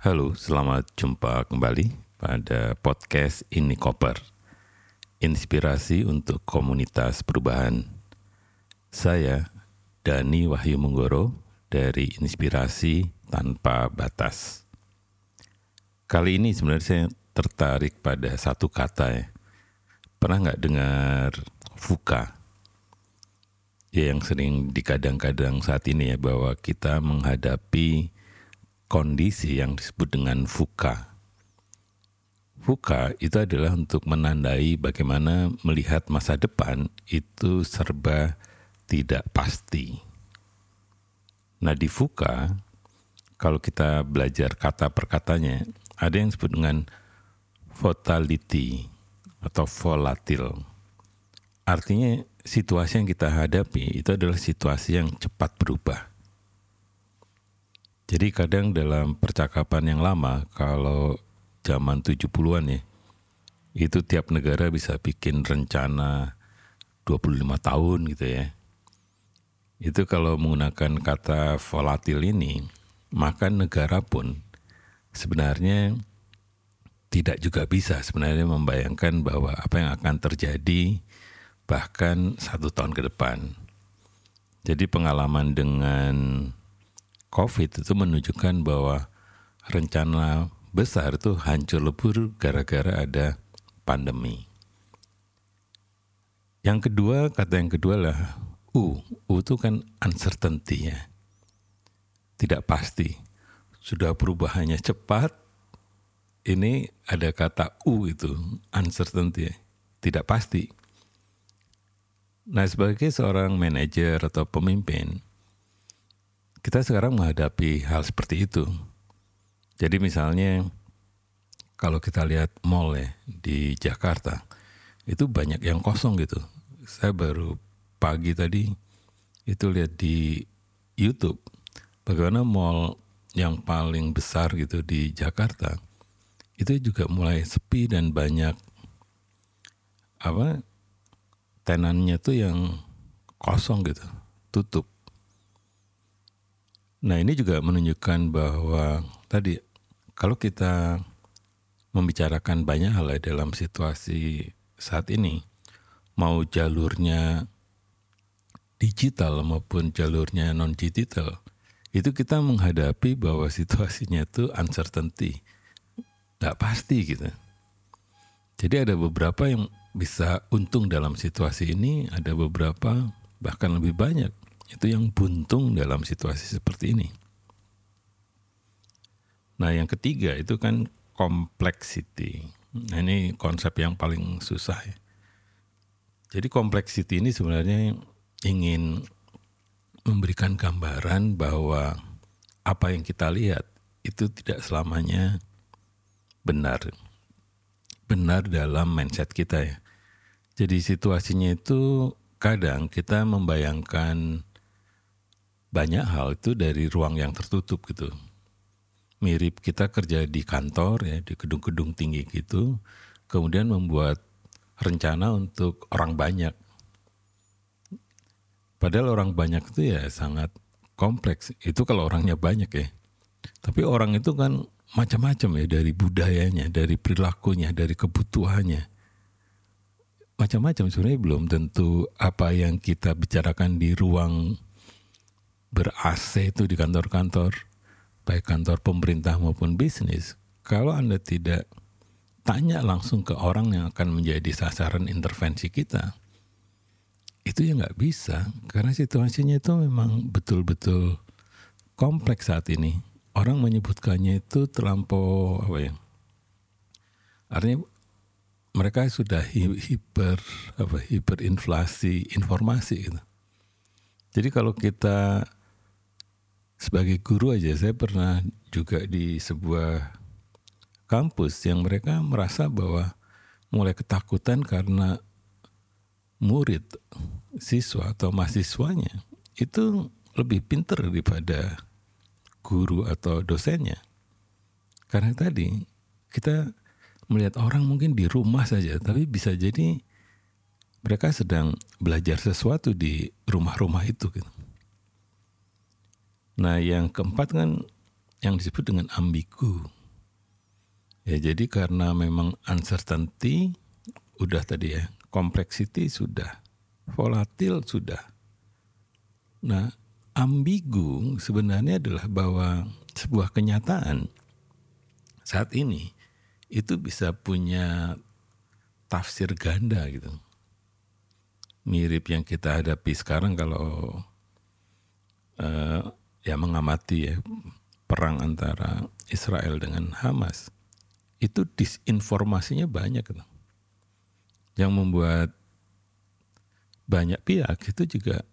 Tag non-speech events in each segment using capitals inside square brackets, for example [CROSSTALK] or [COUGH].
Halo, selamat jumpa kembali pada podcast Ini Koper. Inspirasi untuk komunitas perubahan. Saya Dani Wahyu Menggoro dari Inspirasi Tanpa Batas. Kali ini sebenarnya saya tertarik pada satu kata ya. Pernah nggak dengar VUCA? Ya yang sering dikadang-kadang saat ini ya bahwa kita menghadapi kondisi yang disebut dengan VUCA. VUCA itu adalah untuk menandai bagaimana melihat masa depan itu serba tidak pasti. Nah di VUCA, kalau kita belajar kata per katanya, ada yang disebut dengan volatility atau volatil. Artinya situasi yang kita hadapi itu adalah situasi yang cepat berubah jadi kadang dalam percakapan yang lama, kalau zaman 70-an ya, itu tiap negara bisa bikin rencana 25 tahun gitu ya. Itu kalau menggunakan kata volatil ini, maka negara pun sebenarnya tidak juga bisa sebenarnya membayangkan bahwa apa yang akan terjadi bahkan satu tahun ke depan. Jadi pengalaman dengan COVID itu menunjukkan bahwa rencana besar itu hancur lebur gara-gara ada pandemi. Yang kedua, kata yang kedua lah U. U itu kan uncertainty ya. Tidak pasti. Sudah perubahannya cepat, ini ada kata U itu, uncertainty ya. Tidak pasti. Nah sebagai seorang manajer atau pemimpin, kita sekarang menghadapi hal seperti itu. Jadi misalnya kalau kita lihat mall ya di Jakarta, itu banyak yang kosong gitu. Saya baru pagi tadi itu lihat di YouTube bagaimana mall yang paling besar gitu di Jakarta itu juga mulai sepi dan banyak apa tenannya tuh yang kosong gitu, tutup. Nah ini juga menunjukkan bahwa tadi kalau kita membicarakan banyak hal ya dalam situasi saat ini, mau jalurnya digital maupun jalurnya non digital, itu kita menghadapi bahwa [LAUGHS] situasinya itu uncertainty, tidak pasti gitu. Jadi ada beberapa yang bisa untung dalam situasi ini, ada beberapa bahkan lebih banyak itu yang buntung dalam situasi seperti ini. Nah, yang ketiga itu kan complexity. Nah, ini konsep yang paling susah ya. Jadi complexity ini sebenarnya ingin memberikan gambaran bahwa apa yang kita lihat itu tidak selamanya benar. Benar dalam mindset kita ya. Jadi situasinya itu kadang kita membayangkan banyak hal itu dari ruang yang tertutup gitu. Mirip kita kerja di kantor ya, di gedung-gedung tinggi gitu, kemudian membuat rencana untuk orang banyak. Padahal orang banyak itu ya sangat kompleks. Itu kalau orangnya banyak ya. Tapi orang itu kan macam-macam ya dari budayanya, dari perilakunya, dari kebutuhannya. Macam-macam sebenarnya belum tentu apa yang kita bicarakan di ruang ber-AC itu di kantor-kantor, baik kantor pemerintah maupun bisnis, kalau Anda tidak tanya langsung ke orang yang akan menjadi sasaran intervensi kita, itu ya nggak bisa, karena situasinya itu memang betul-betul kompleks saat ini. Orang menyebutkannya itu terlampau apa ya? Artinya mereka sudah hiper apa hiperinflasi informasi gitu. Jadi kalau kita sebagai guru aja saya pernah juga di sebuah kampus yang mereka merasa bahwa mulai ketakutan karena murid siswa atau mahasiswanya itu lebih pinter daripada guru atau dosennya. Karena tadi kita melihat orang mungkin di rumah saja, tapi bisa jadi mereka sedang belajar sesuatu di rumah-rumah itu. Gitu. Nah yang keempat kan yang disebut dengan ambigu. Ya, jadi karena memang uncertainty udah tadi ya, complexity sudah, volatil sudah. Nah, ambigu sebenarnya adalah bahwa sebuah kenyataan saat ini itu bisa punya tafsir ganda gitu. Mirip yang kita hadapi sekarang kalau uh, ya mengamati ya perang antara Israel dengan Hamas itu disinformasinya banyak gitu. Yang membuat banyak pihak itu juga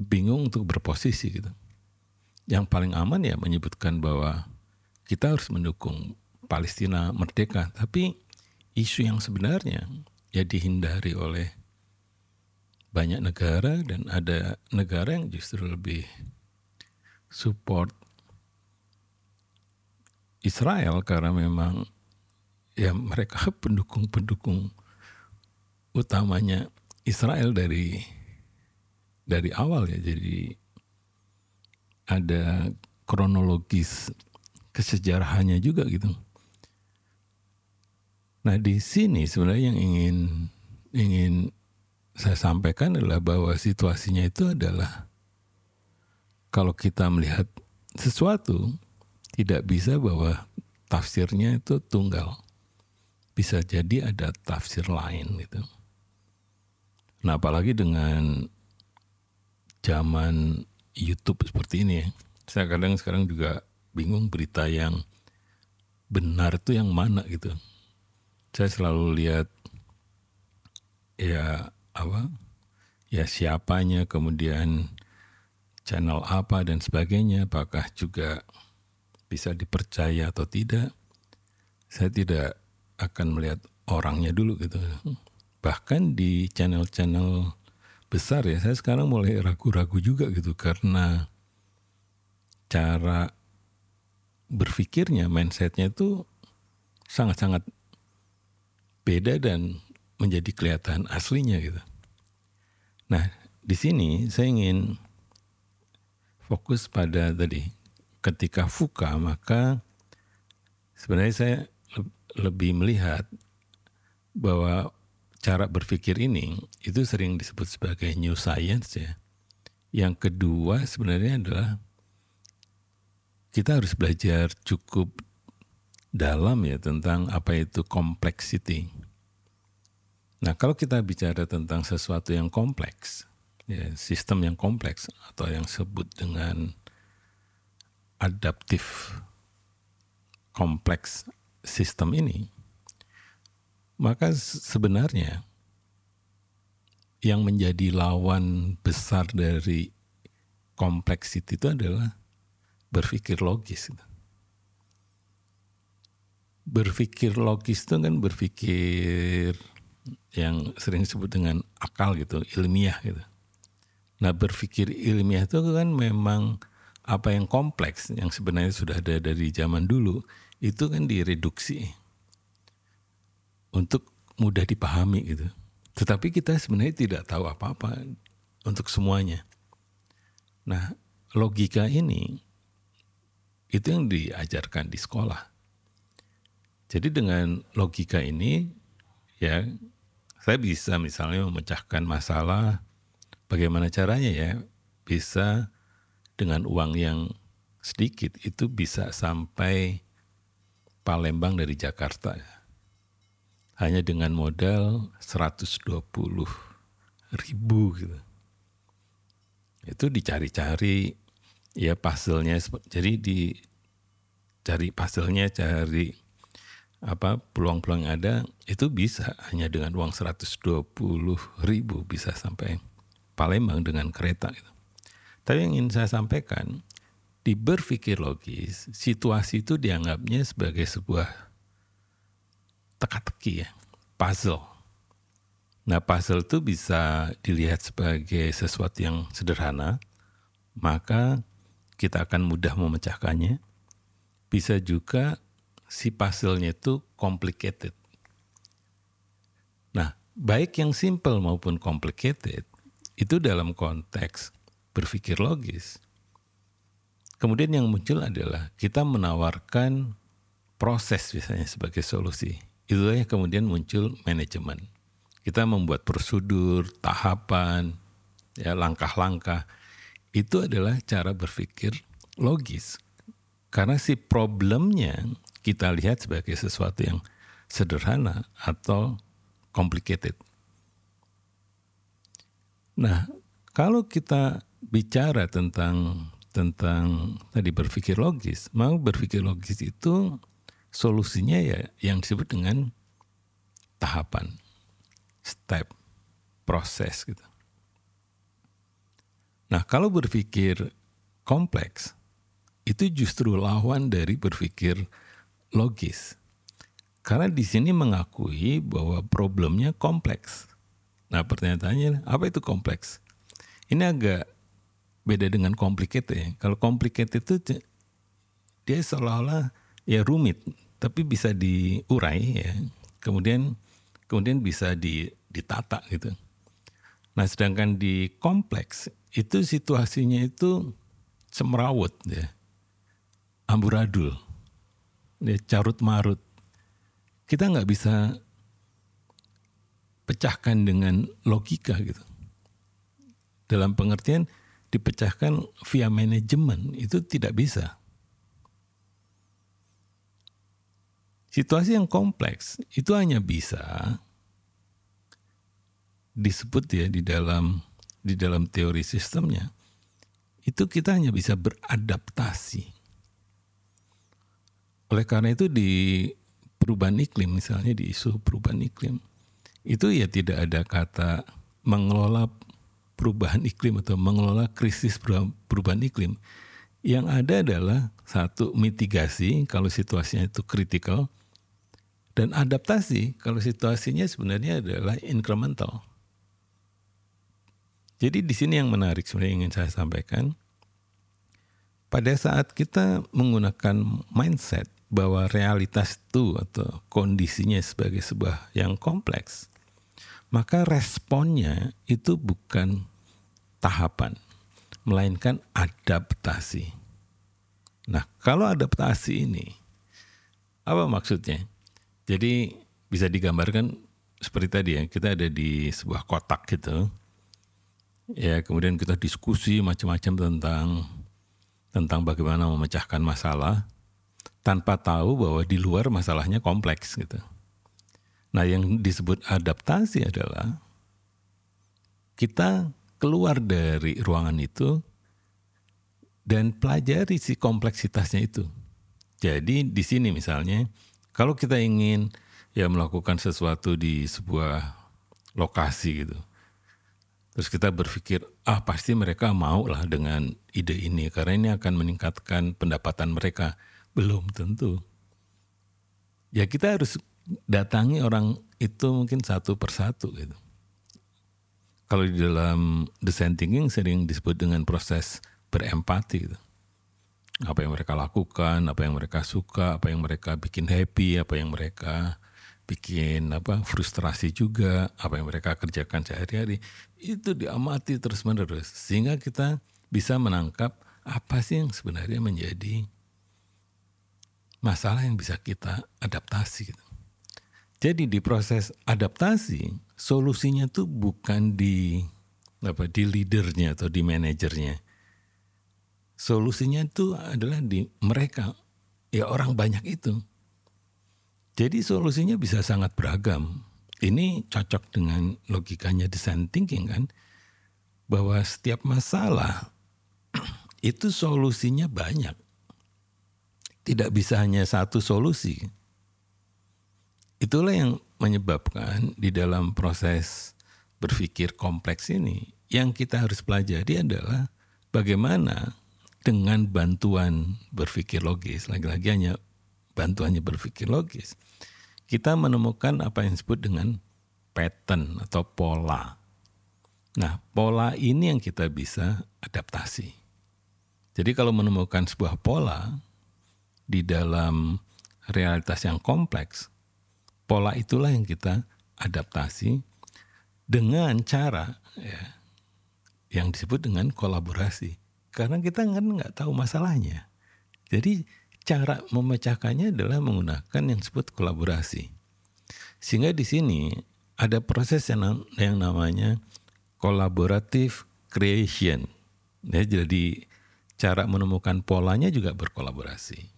bingung untuk berposisi gitu. Yang paling aman ya menyebutkan bahwa kita harus mendukung Palestina merdeka, tapi isu yang sebenarnya ya dihindari oleh banyak negara dan ada negara yang justru lebih support Israel karena memang ya mereka [LAUGHS] pendukung-pendukung utamanya Israel dari dari awal ya jadi ada kronologis kesejarahannya juga gitu. Nah di sini sebenarnya yang ingin ingin saya sampaikan adalah bahwa situasinya itu adalah kalau kita melihat sesuatu tidak bisa bahwa tafsirnya itu tunggal bisa jadi ada tafsir lain gitu. Nah, apalagi dengan zaman YouTube seperti ini ya. Saya kadang sekarang juga bingung berita yang benar itu yang mana gitu. Saya selalu lihat ya apa? Ya siapanya, kemudian channel apa dan sebagainya, apakah juga bisa dipercaya atau tidak. Saya tidak akan melihat orangnya dulu gitu. Bahkan di channel-channel besar ya, saya sekarang mulai ragu-ragu juga gitu karena cara berpikirnya, mindsetnya itu sangat-sangat beda dan menjadi kelihatan aslinya gitu. Nah, di sini saya ingin fokus pada tadi ketika fuka maka sebenarnya saya lebih melihat bahwa cara berpikir ini itu sering disebut sebagai new science ya. Yang kedua sebenarnya adalah kita harus belajar cukup dalam ya tentang apa itu complexity. Nah, kalau kita bicara tentang sesuatu yang kompleks, ya, sistem yang kompleks atau yang sebut dengan adaptif kompleks sistem ini, maka sebenarnya yang menjadi lawan besar dari kompleksiti itu adalah berpikir logis. Berpikir logis itu kan berpikir yang sering disebut dengan akal gitu, ilmiah gitu. Nah berpikir ilmiah itu kan memang apa yang kompleks yang sebenarnya sudah ada dari zaman dulu itu kan direduksi untuk mudah dipahami gitu. Tetapi kita sebenarnya tidak tahu apa-apa untuk semuanya. Nah, logika ini itu yang diajarkan di sekolah. Jadi dengan logika ini ya saya bisa misalnya memecahkan masalah bagaimana caranya ya bisa dengan uang yang sedikit itu bisa sampai Palembang dari Jakarta hanya dengan modal 120 ribu gitu. Itu dicari-cari ya puzzle-nya jadi dicari puzzle-nya cari apa peluang-peluang ada itu bisa hanya dengan uang 120 ribu bisa sampai Palembang dengan kereta gitu. Tapi yang ingin saya sampaikan di berpikir logis, situasi itu dianggapnya sebagai sebuah teka-teki ya, puzzle. Nah puzzle itu bisa dilihat sebagai sesuatu yang sederhana, maka kita akan mudah memecahkannya. Bisa juga si puzzle-nya itu complicated. Nah, baik yang simple maupun complicated, itu dalam konteks berpikir logis kemudian yang muncul adalah kita menawarkan proses misalnya sebagai solusi. Itu yang kemudian muncul manajemen. Kita membuat prosedur, tahapan, ya langkah-langkah. Itu adalah cara berpikir logis. Karena si problemnya kita lihat sebagai sesuatu yang sederhana atau complicated. Nah, kalau kita bicara tentang tentang tadi berpikir logis, mau berpikir logis itu solusinya ya yang disebut dengan tahapan, step, proses gitu. Nah, kalau berpikir kompleks itu justru lawan dari berpikir logis. Karena di sini mengakui bahwa problemnya kompleks. Nah pertanyaannya apa itu kompleks? Ini agak beda dengan complicated ya. Kalau complicated itu dia seolah-olah ya rumit, tapi bisa diurai ya. Kemudian kemudian bisa ditata gitu. Nah sedangkan di kompleks itu situasinya itu semrawut ya, amburadul, ya, carut marut kita nggak bisa pecahkan dengan logika gitu. Dalam pengertian dipecahkan via manajemen itu tidak bisa. Situasi yang kompleks itu hanya bisa disebut ya di dalam di dalam teori sistemnya itu kita hanya bisa beradaptasi. Oleh karena itu di perubahan iklim misalnya di isu perubahan iklim itu ya tidak ada kata mengelola perubahan iklim atau mengelola krisis perubahan iklim yang ada adalah satu mitigasi kalau situasinya itu kritikal dan adaptasi kalau situasinya sebenarnya adalah incremental. Jadi di sini yang menarik sebenarnya ingin saya sampaikan pada saat kita menggunakan mindset bahwa realitas itu atau kondisinya sebagai sebuah yang kompleks, maka responnya itu bukan tahapan, melainkan adaptasi. Nah, kalau adaptasi ini, apa maksudnya? Jadi bisa digambarkan seperti tadi ya, kita ada di sebuah kotak gitu, ya kemudian kita diskusi macam-macam tentang tentang bagaimana memecahkan masalah tanpa tahu bahwa di luar masalahnya kompleks gitu. Nah, yang disebut adaptasi adalah kita keluar dari ruangan itu dan pelajari si kompleksitasnya itu. Jadi di sini misalnya kalau kita ingin ya melakukan sesuatu di sebuah lokasi gitu. Terus kita berpikir, ah pasti mereka mau lah dengan ide ini karena ini akan meningkatkan pendapatan mereka. Belum tentu. Ya kita harus datangi orang itu mungkin satu persatu gitu. Kalau di dalam design thinking sering disebut dengan proses berempati gitu. Apa yang mereka lakukan, apa yang mereka suka, apa yang mereka bikin happy, apa yang mereka bikin apa frustrasi juga, apa yang mereka kerjakan sehari-hari itu diamati terus-menerus sehingga kita bisa menangkap apa sih yang sebenarnya menjadi masalah yang bisa kita adaptasi. Gitu. Jadi di proses adaptasi solusinya tuh bukan di apa di leadernya atau di manajernya. Solusinya itu adalah di mereka ya orang banyak itu. Jadi solusinya bisa sangat beragam. Ini cocok dengan logikanya design thinking kan bahwa setiap masalah [CLEARS THROAT] itu solusinya banyak tidak bisa hanya satu solusi. Itulah yang menyebabkan di dalam proses berpikir kompleks ini yang kita harus pelajari adalah bagaimana dengan bantuan berpikir logis, lagi-lagi hanya bantuannya berpikir logis, kita menemukan apa yang disebut dengan pattern atau pola. Nah, pola ini yang kita bisa adaptasi. Jadi kalau menemukan sebuah pola, di dalam realitas yang kompleks, pola itulah yang kita adaptasi dengan cara ya, yang disebut dengan kolaborasi. Karena kita kan nggak tahu masalahnya. Jadi cara memecahkannya adalah menggunakan yang disebut kolaborasi. Sehingga di sini ada proses yang, yang namanya collaborative creation. Ya, jadi cara menemukan polanya juga berkolaborasi.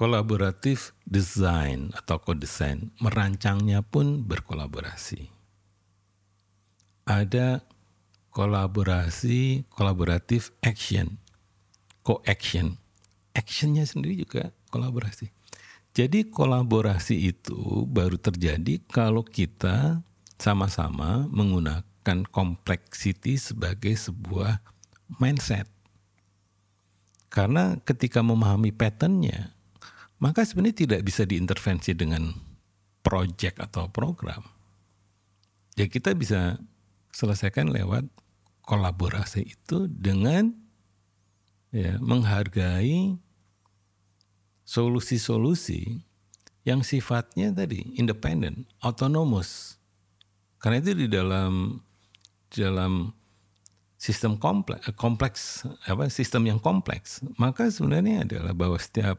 Kolaboratif design atau co-design, merancangnya pun berkolaborasi. Ada kolaborasi, kolaboratif action, co-action. Actionnya sendiri juga kolaborasi. Jadi kolaborasi itu baru terjadi kalau kita sama-sama menggunakan complexity sebagai sebuah mindset. Karena ketika memahami patternnya, maka sebenarnya tidak bisa diintervensi dengan project atau program. Ya kita bisa selesaikan lewat kolaborasi itu dengan ya menghargai solusi-solusi yang sifatnya tadi independen, autonomous. Karena itu di dalam dalam sistem kompleks, kompleks apa sistem yang kompleks, maka sebenarnya adalah bahwa setiap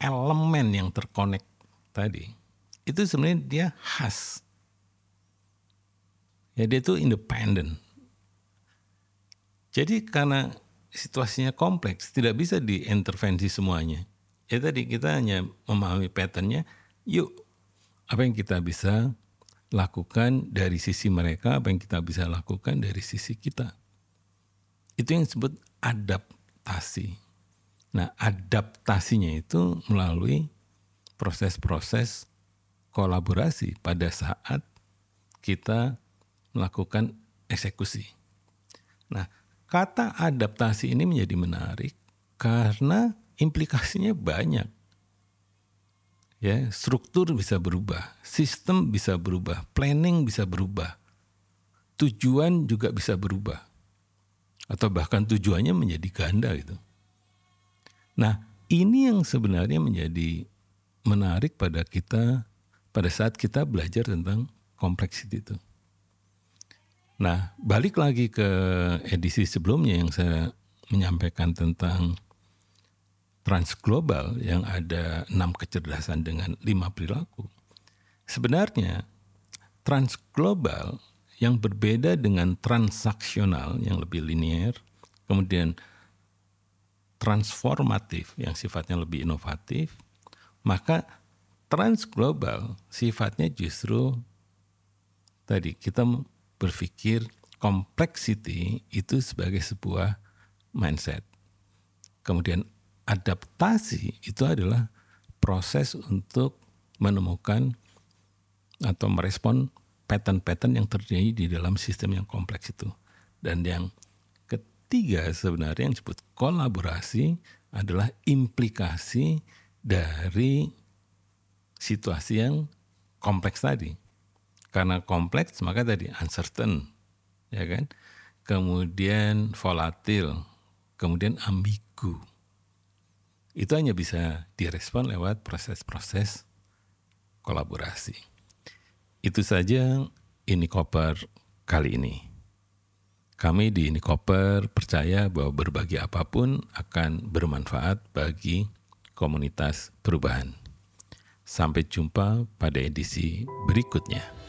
elemen yang terkonek tadi itu sebenarnya dia khas. Ya dia itu independen. Jadi karena situasinya kompleks, tidak bisa diintervensi semuanya. Ya tadi kita hanya memahami patternnya, yuk apa yang kita bisa lakukan dari sisi mereka, apa yang kita bisa lakukan dari sisi kita. Itu yang disebut adaptasi. Nah, adaptasinya itu melalui proses-proses kolaborasi pada saat kita melakukan eksekusi. Nah, kata adaptasi ini menjadi menarik karena implikasinya banyak ya struktur bisa berubah, sistem bisa berubah, planning bisa berubah, tujuan juga bisa berubah, atau bahkan tujuannya menjadi ganda gitu. Nah ini yang sebenarnya menjadi menarik pada kita pada saat kita belajar tentang kompleksiti itu. Nah balik lagi ke edisi sebelumnya yang saya menyampaikan tentang transglobal yang ada enam kecerdasan dengan lima perilaku. Sebenarnya transglobal yang berbeda dengan transaksional yang lebih linier, kemudian transformatif yang sifatnya lebih inovatif, maka transglobal sifatnya justru tadi kita berpikir complexity itu sebagai sebuah mindset. Kemudian adaptasi itu adalah proses untuk menemukan atau merespon pattern-pattern yang terjadi di dalam sistem yang kompleks itu. Dan yang ketiga sebenarnya yang disebut kolaborasi adalah implikasi dari situasi yang kompleks tadi. Karena kompleks maka tadi uncertain, ya kan? Kemudian volatil, kemudian ambigu itu hanya bisa direspon lewat proses-proses kolaborasi. Itu saja ini koper kali ini. Kami di ini koper percaya bahwa berbagi apa pun akan bermanfaat bagi komunitas perubahan. Sampai jumpa pada edisi berikutnya.